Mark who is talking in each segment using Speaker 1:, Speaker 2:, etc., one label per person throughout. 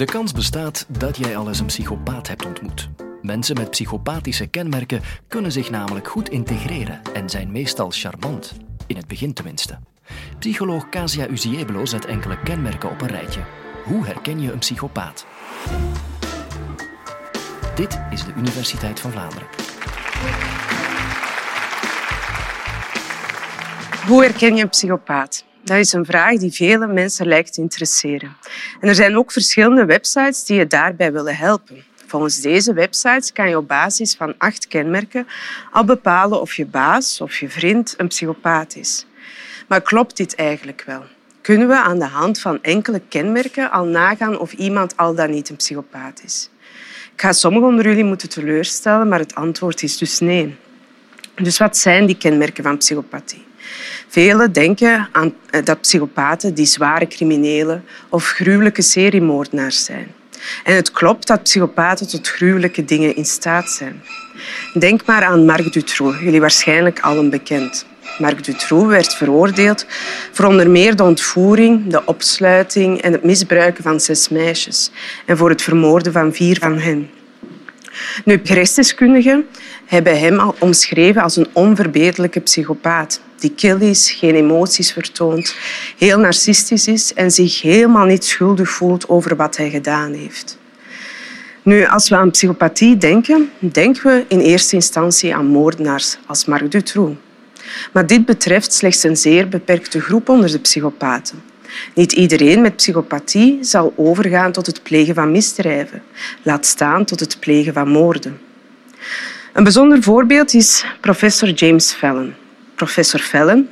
Speaker 1: De kans bestaat dat jij al eens een psychopaat hebt ontmoet. Mensen met psychopathische kenmerken kunnen zich namelijk goed integreren en zijn meestal charmant. In het begin tenminste. Psycholoog Casia Uziebelo zet enkele kenmerken op een rijtje. Hoe herken je een psychopaat? Dit is de Universiteit van Vlaanderen.
Speaker 2: Hoe herken je een psychopaat? Dat is een vraag die vele mensen lijkt te interesseren. En er zijn ook verschillende websites die je daarbij willen helpen. Volgens deze websites kan je op basis van acht kenmerken al bepalen of je baas of je vriend een psychopaat is. Maar klopt dit eigenlijk wel? Kunnen we aan de hand van enkele kenmerken al nagaan of iemand al dan niet een psychopaat is? Ik ga sommigen onder jullie moeten teleurstellen, maar het antwoord is dus nee. Dus wat zijn die kenmerken van psychopathie? Velen denken aan eh, dat psychopaten die zware criminelen of gruwelijke seriemoordenaars zijn. En het klopt dat psychopaten tot gruwelijke dingen in staat zijn. Denk maar aan Marc Dutroux, jullie waarschijnlijk allen bekend. Marc Dutroux werd veroordeeld voor onder meer de ontvoering, de opsluiting en het misbruiken van zes meisjes en voor het vermoorden van vier van hen. Nu, gerechtsdeskundigen hebben hem al omschreven als een onverbeterlijke psychopaat die kil is, geen emoties vertoont, heel narcistisch is en zich helemaal niet schuldig voelt over wat hij gedaan heeft. Nu, als we aan psychopathie denken, denken we in eerste instantie aan moordenaars als Marc Dutroux. Maar dit betreft slechts een zeer beperkte groep onder de psychopaten. Niet iedereen met psychopathie zal overgaan tot het plegen van misdrijven, laat staan tot het plegen van moorden. Een bijzonder voorbeeld is professor James Fallon. Professor Fallon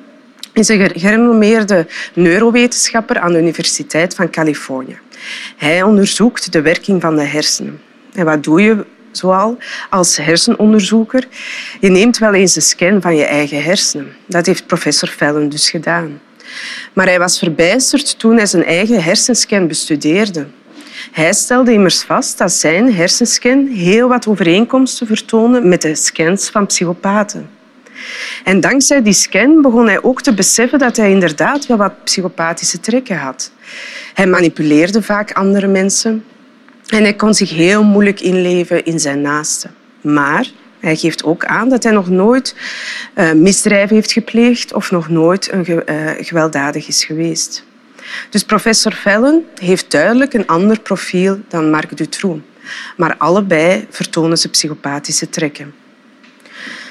Speaker 2: is een gerenommeerde neurowetenschapper aan de Universiteit van Californië. Hij onderzoekt de werking van de hersenen. En wat doe je zoal als hersenonderzoeker? Je neemt wel eens een scan van je eigen hersenen. Dat heeft professor Fallon dus gedaan. Maar hij was verbijsterd toen hij zijn eigen hersenscan bestudeerde. Hij stelde immers vast dat zijn hersenscan heel wat overeenkomsten vertoonde met de scans van psychopaten. En dankzij die scan begon hij ook te beseffen dat hij inderdaad wel wat psychopathische trekken had. Hij manipuleerde vaak andere mensen en hij kon zich heel moeilijk inleven in zijn naasten. Maar hij geeft ook aan dat hij nog nooit uh, misdrijven heeft gepleegd of nog nooit een ge uh, gewelddadig is geweest. Dus professor Fallon heeft duidelijk een ander profiel dan Marc Dutroux. Maar allebei vertonen ze psychopathische trekken.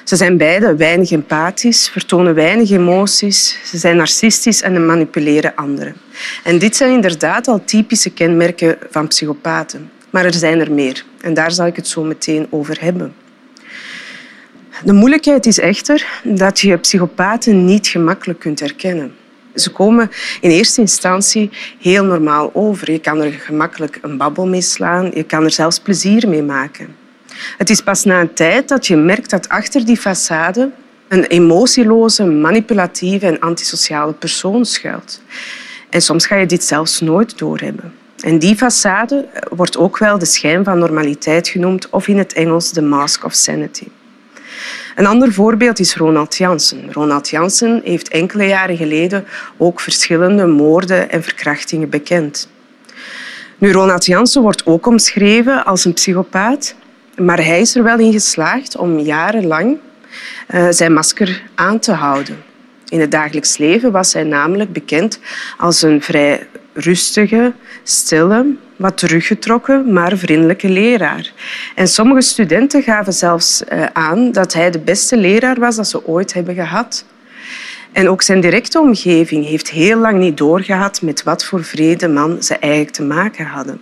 Speaker 2: Ze zijn beide weinig empathisch, vertonen weinig emoties, ze zijn narcistisch en manipuleren anderen. En dit zijn inderdaad al typische kenmerken van psychopaten. Maar er zijn er meer en daar zal ik het zo meteen over hebben. De moeilijkheid is echter dat je psychopaten niet gemakkelijk kunt herkennen. Ze komen in eerste instantie heel normaal over. Je kan er gemakkelijk een babbel mee slaan, je kan er zelfs plezier mee maken. Het is pas na een tijd dat je merkt dat achter die façade een emotieloze, manipulatieve en antisociale persoon schuilt. En soms ga je dit zelfs nooit doorhebben. En die façade wordt ook wel de schijn van normaliteit genoemd of in het Engels de mask of sanity. Een ander voorbeeld is Ronald Jansen. Ronald Jansen heeft enkele jaren geleden ook verschillende moorden en verkrachtingen bekend. Nu, Ronald Jansen wordt ook omschreven als een psychopaat, maar hij is er wel in geslaagd om jarenlang uh, zijn masker aan te houden. In het dagelijks leven was hij namelijk bekend als een vrij rustige, stille, wat teruggetrokken, maar vriendelijke leraar. En sommige studenten gaven zelfs eh, aan dat hij de beste leraar was dat ze ooit hebben gehad. En ook zijn directe omgeving heeft heel lang niet doorgehad met wat voor vrede man ze eigenlijk te maken hadden.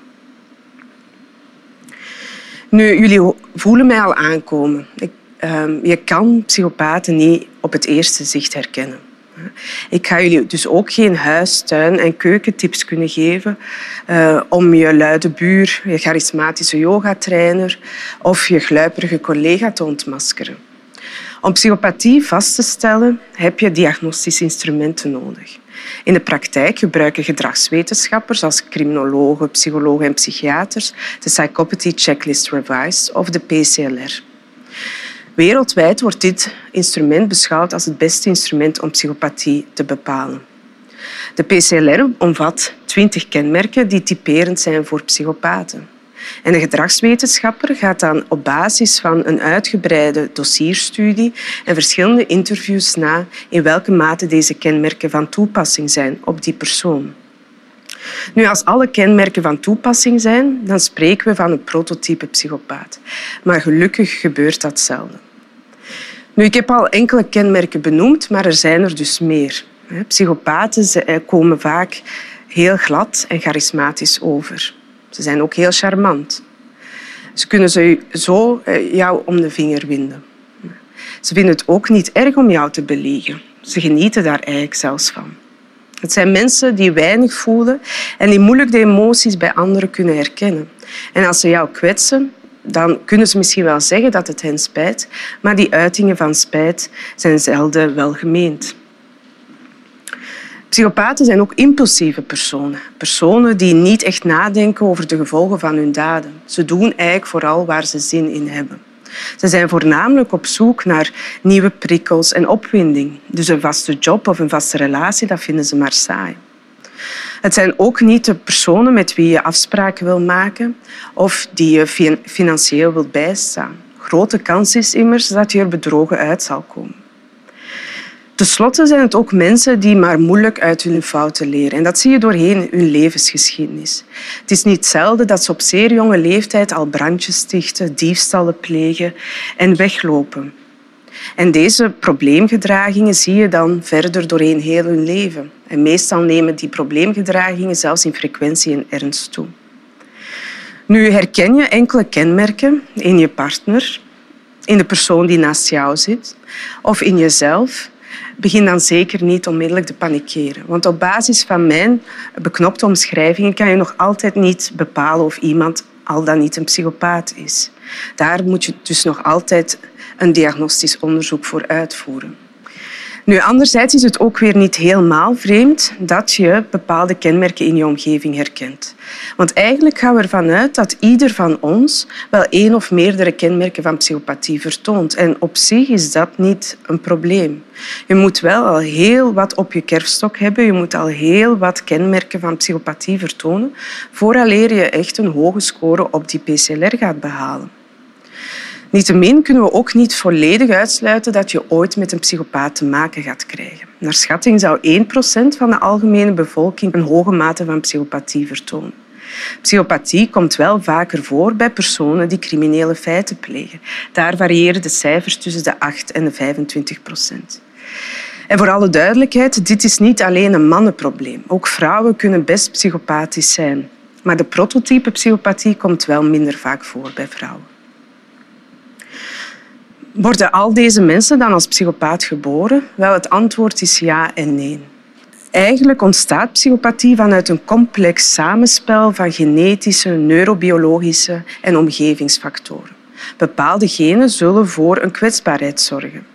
Speaker 2: Nu, jullie voelen mij al aankomen. Ik, uh, je kan psychopaten niet op het eerste zicht herkennen. Ik ga jullie dus ook geen huis, tuin en keukentips kunnen geven uh, om je luide buur, je charismatische yogatrainer of je gluiperige collega te ontmaskeren. Om psychopathie vast te stellen heb je diagnostische instrumenten nodig. In de praktijk gebruiken gedragswetenschappers als criminologen, psychologen en psychiaters de Psychopathy Checklist Revised of de PCLR. Wereldwijd wordt dit instrument beschouwd als het beste instrument om psychopathie te bepalen. De PCLR omvat 20 kenmerken die typerend zijn voor psychopaten. En de gedragswetenschapper gaat dan op basis van een uitgebreide dossierstudie en verschillende interviews na in welke mate deze kenmerken van toepassing zijn op die persoon. Nu, als alle kenmerken van toepassing zijn, dan spreken we van een prototype psychopaat. Maar gelukkig gebeurt dat zelden. Nu, ik heb al enkele kenmerken benoemd, maar er zijn er dus meer. Psychopaten eh, komen vaak heel glad en charismatisch over. Ze zijn ook heel charmant. Ze kunnen zo eh, jou om de vinger winden. Ze vinden het ook niet erg om jou te belegen. Ze genieten daar eigenlijk zelfs van. Het zijn mensen die weinig voelen en die moeilijk de emoties bij anderen kunnen herkennen. En als ze jou kwetsen, dan kunnen ze misschien wel zeggen dat het hen spijt, maar die uitingen van spijt zijn zelden welgemeend. Psychopaten zijn ook impulsieve personen. Personen die niet echt nadenken over de gevolgen van hun daden. Ze doen eigenlijk vooral waar ze zin in hebben. Ze zijn voornamelijk op zoek naar nieuwe prikkels en opwinding. Dus een vaste job of een vaste relatie, dat vinden ze maar saai. Het zijn ook niet de personen met wie je afspraken wil maken of die je financieel wilt bijstaan. Grote kans is immers dat je er bedrogen uit zal komen. Ten slotte zijn het ook mensen die maar moeilijk uit hun fouten leren. En dat zie je doorheen hun levensgeschiedenis. Het is niet zelden dat ze op zeer jonge leeftijd al brandjes stichten, diefstallen plegen en weglopen. En deze probleemgedragingen zie je dan verder doorheen heel hun leven. En meestal nemen die probleemgedragingen zelfs in frequentie en ernst toe. Nu herken je enkele kenmerken in je partner, in de persoon die naast jou zit of in jezelf begin dan zeker niet onmiddellijk te panikeren. Want op basis van mijn beknopte omschrijvingen kan je nog altijd niet bepalen of iemand al dan niet een psychopaat is. Daar moet je dus nog altijd een diagnostisch onderzoek voor uitvoeren. Nu, anderzijds is het ook weer niet helemaal vreemd dat je bepaalde kenmerken in je omgeving herkent. Want eigenlijk gaan we ervan uit dat ieder van ons wel één of meerdere kenmerken van psychopathie vertoont. En op zich is dat niet een probleem. Je moet wel al heel wat op je kerfstok hebben. Je moet al heel wat kenmerken van psychopathie vertonen vooraleer je echt een hoge score op die PCLR gaat behalen. Niettemin kunnen we ook niet volledig uitsluiten dat je ooit met een psychopaat te maken gaat krijgen. Naar schatting zou 1% van de algemene bevolking een hoge mate van psychopathie vertonen. Psychopathie komt wel vaker voor bij personen die criminele feiten plegen. Daar variëren de cijfers tussen de 8 en de 25 procent. En voor alle duidelijkheid, dit is niet alleen een mannenprobleem. Ook vrouwen kunnen best psychopathisch zijn. Maar de prototype psychopathie komt wel minder vaak voor bij vrouwen. Worden al deze mensen dan als psychopaat geboren? Wel, het antwoord is ja en nee. Eigenlijk ontstaat psychopathie vanuit een complex samenspel van genetische, neurobiologische en omgevingsfactoren. Bepaalde genen zullen voor een kwetsbaarheid zorgen.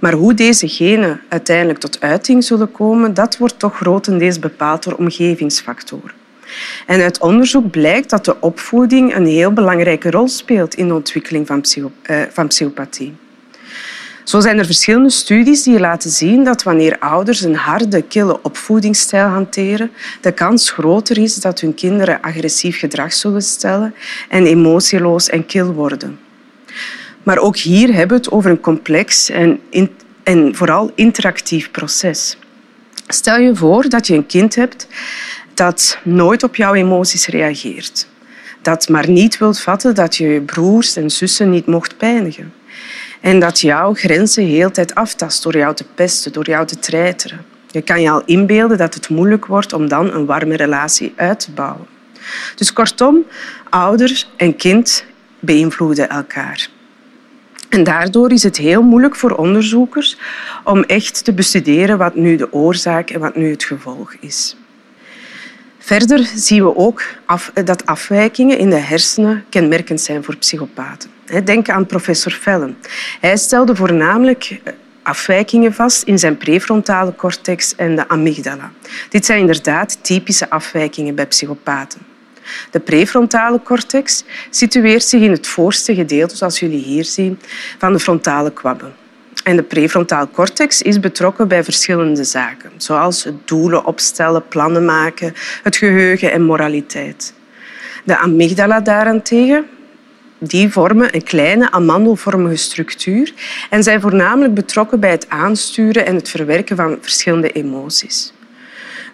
Speaker 2: Maar hoe deze genen uiteindelijk tot uiting zullen komen, dat wordt toch grotendeels bepaald door omgevingsfactoren. En uit onderzoek blijkt dat de opvoeding een heel belangrijke rol speelt in de ontwikkeling van, psycho eh, van psychopathie. Zo zijn er verschillende studies die laten zien dat wanneer ouders een harde, kille opvoedingsstijl hanteren, de kans groter is dat hun kinderen agressief gedrag zullen stellen en emotieloos en kil worden. Maar ook hier hebben we het over een complex en, en vooral interactief proces. Stel je voor dat je een kind hebt dat nooit op jouw emoties reageert. Dat maar niet wilt vatten dat je je broers en zussen niet mocht pijnigen. En dat jouw grenzen heel tijd aftast door jou te pesten, door jou te treiteren. Je kan je al inbeelden dat het moeilijk wordt om dan een warme relatie uit te bouwen. Dus kortom, ouder en kind beïnvloeden elkaar. En daardoor is het heel moeilijk voor onderzoekers om echt te bestuderen wat nu de oorzaak en wat nu het gevolg is. Verder zien we ook dat afwijkingen in de hersenen kenmerkend zijn voor psychopaten. Denk aan professor Fellen. Hij stelde voornamelijk eh, afwijkingen vast in zijn prefrontale cortex en de amygdala. Dit zijn inderdaad typische afwijkingen bij psychopaten. De prefrontale cortex situeert zich in het voorste gedeelte, zoals jullie hier zien, van de frontale kwabben. En de prefrontaal cortex is betrokken bij verschillende zaken, zoals het doelen opstellen, plannen maken, het geheugen en moraliteit. De amygdala daarentegen die vormen een kleine amandelvormige structuur en zijn voornamelijk betrokken bij het aansturen en het verwerken van verschillende emoties.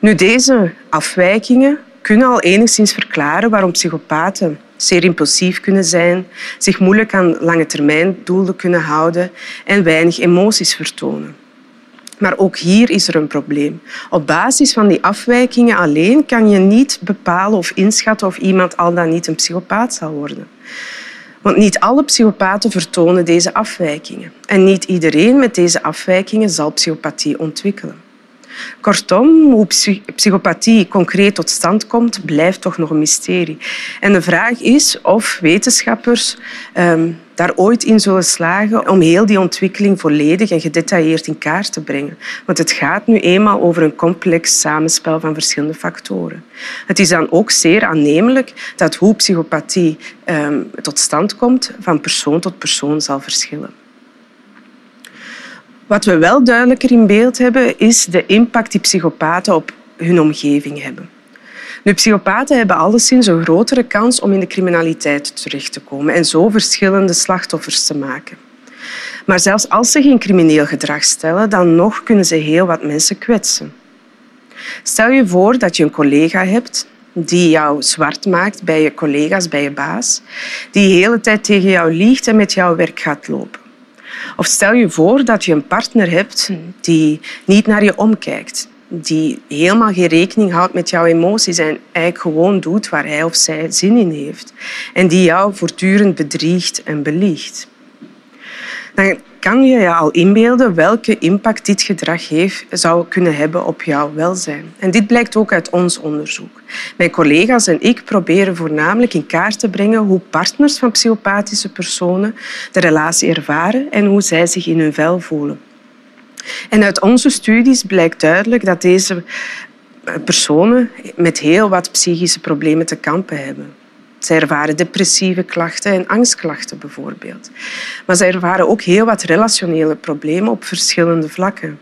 Speaker 2: Nu, deze afwijkingen kunnen al enigszins verklaren waarom psychopaten zeer impulsief kunnen zijn, zich moeilijk aan lange termijn doelen kunnen houden en weinig emoties vertonen. Maar ook hier is er een probleem. Op basis van die afwijkingen alleen kan je niet bepalen of inschatten of iemand al dan niet een psychopaat zal worden. Want niet alle psychopaten vertonen deze afwijkingen. En niet iedereen met deze afwijkingen zal psychopathie ontwikkelen. Kortom, hoe psychopathie concreet tot stand komt, blijft toch nog een mysterie. En de vraag is of wetenschappers um, daar ooit in zullen slagen om heel die ontwikkeling volledig en gedetailleerd in kaart te brengen. Want het gaat nu eenmaal over een complex samenspel van verschillende factoren. Het is dan ook zeer aannemelijk dat hoe psychopathie um, tot stand komt van persoon tot persoon zal verschillen. Wat we wel duidelijker in beeld hebben, is de impact die psychopaten op hun omgeving hebben. Nu, psychopaten hebben alleszins een grotere kans om in de criminaliteit terecht te komen en zo verschillende slachtoffers te maken. Maar zelfs als ze geen crimineel gedrag stellen, dan nog kunnen ze heel wat mensen kwetsen. Stel je voor dat je een collega hebt die jou zwart maakt bij je collega's, bij je baas, die de hele tijd tegen jou liegt en met jouw werk gaat lopen. Of stel je voor dat je een partner hebt die niet naar je omkijkt, die helemaal geen rekening houdt met jouw emoties en eigenlijk gewoon doet waar hij of zij zin in heeft. En die jou voortdurend bedriegt en beliegt. Dan kan je je al inbeelden welke impact dit gedrag heeft, zou kunnen hebben op jouw welzijn. En dit blijkt ook uit ons onderzoek. Mijn collega's en ik proberen voornamelijk in kaart te brengen hoe partners van psychopathische personen de relatie ervaren en hoe zij zich in hun vel voelen. En uit onze studies blijkt duidelijk dat deze personen met heel wat psychische problemen te kampen hebben. Zij ervaren depressieve klachten en angstklachten bijvoorbeeld. Maar zij ervaren ook heel wat relationele problemen op verschillende vlakken.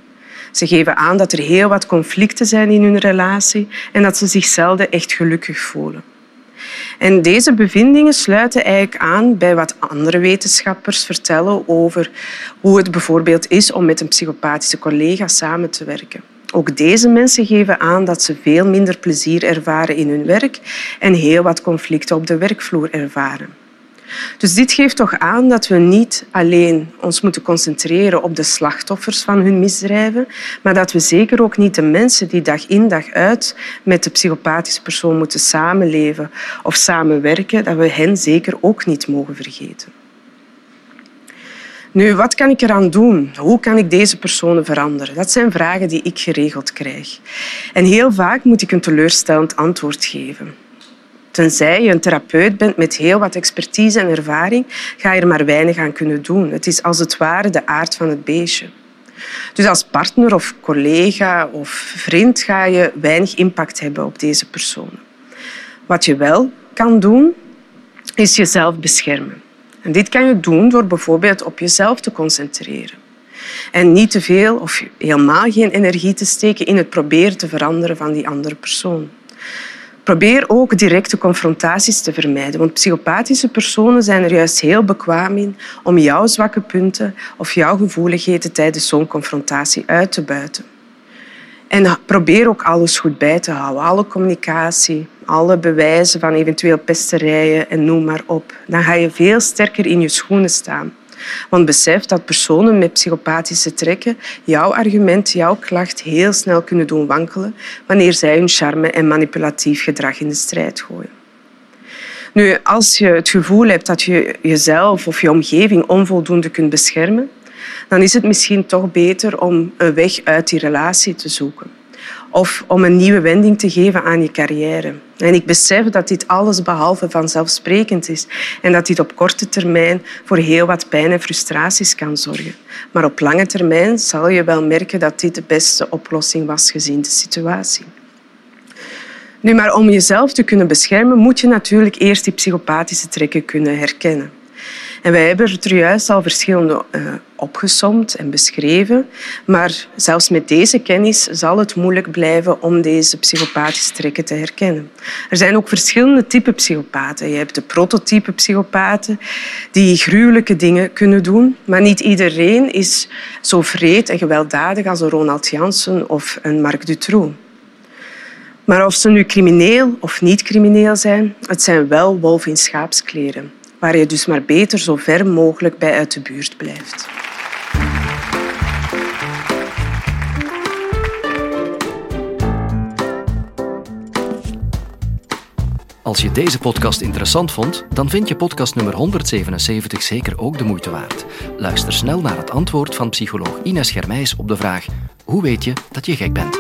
Speaker 2: Ze geven aan dat er heel wat conflicten zijn in hun relatie en dat ze zich zelden echt gelukkig voelen. En deze bevindingen sluiten eigenlijk aan bij wat andere wetenschappers vertellen over hoe het bijvoorbeeld is om met een psychopathische collega samen te werken. Ook deze mensen geven aan dat ze veel minder plezier ervaren in hun werk en heel wat conflicten op de werkvloer ervaren. Dus dit geeft toch aan dat we niet alleen ons moeten concentreren op de slachtoffers van hun misdrijven, maar dat we zeker ook niet de mensen die dag in dag uit met de psychopathische persoon moeten samenleven of samenwerken, dat we hen zeker ook niet mogen vergeten. Nu, wat kan ik eraan doen? Hoe kan ik deze personen veranderen? Dat zijn vragen die ik geregeld krijg. En heel vaak moet ik een teleurstellend antwoord geven. Tenzij je een therapeut bent met heel wat expertise en ervaring, ga je er maar weinig aan kunnen doen. Het is als het ware de aard van het beestje. Dus als partner of collega of vriend ga je weinig impact hebben op deze personen. Wat je wel kan doen, is jezelf beschermen. En dit kan je doen door bijvoorbeeld op jezelf te concentreren. En niet te veel of helemaal geen energie te steken in het proberen te veranderen van die andere persoon. Probeer ook directe confrontaties te vermijden, want psychopathische personen zijn er juist heel bekwaam in om jouw zwakke punten of jouw gevoeligheden tijdens zo'n confrontatie uit te buiten. En probeer ook alles goed bij te houden, alle communicatie, alle bewijzen van eventueel pesterijen en noem maar op. Dan ga je veel sterker in je schoenen staan. Want besef dat personen met psychopathische trekken jouw argument, jouw klacht heel snel kunnen doen wankelen wanneer zij hun charme en manipulatief gedrag in de strijd gooien. Nu, als je het gevoel hebt dat je jezelf of je omgeving onvoldoende kunt beschermen, dan is het misschien toch beter om een weg uit die relatie te zoeken of om een nieuwe wending te geven aan je carrière. En ik besef dat dit alles behalve vanzelfsprekend is en dat dit op korte termijn voor heel wat pijn en frustraties kan zorgen. Maar op lange termijn zal je wel merken dat dit de beste oplossing was gezien de situatie. Nu, maar om jezelf te kunnen beschermen, moet je natuurlijk eerst die psychopathische trekken kunnen herkennen. En wij hebben er juist al verschillende uh, opgesomd en beschreven. Maar zelfs met deze kennis zal het moeilijk blijven om deze psychopathische trekken te herkennen. Er zijn ook verschillende typen psychopaten. Je hebt de prototype psychopaten die gruwelijke dingen kunnen doen. Maar niet iedereen is zo vreed en gewelddadig als een Ronald Janssen of een Marc Dutroux. Maar of ze nu crimineel of niet crimineel zijn, het zijn wel wolven in schaapskleren, waar je dus maar beter zo ver mogelijk bij uit de buurt blijft.
Speaker 1: Als je deze podcast interessant vond, dan vind je podcast nummer 177 zeker ook de moeite waard. Luister snel naar het antwoord van psycholoog Ines Germijs op de vraag: hoe weet je dat je gek bent?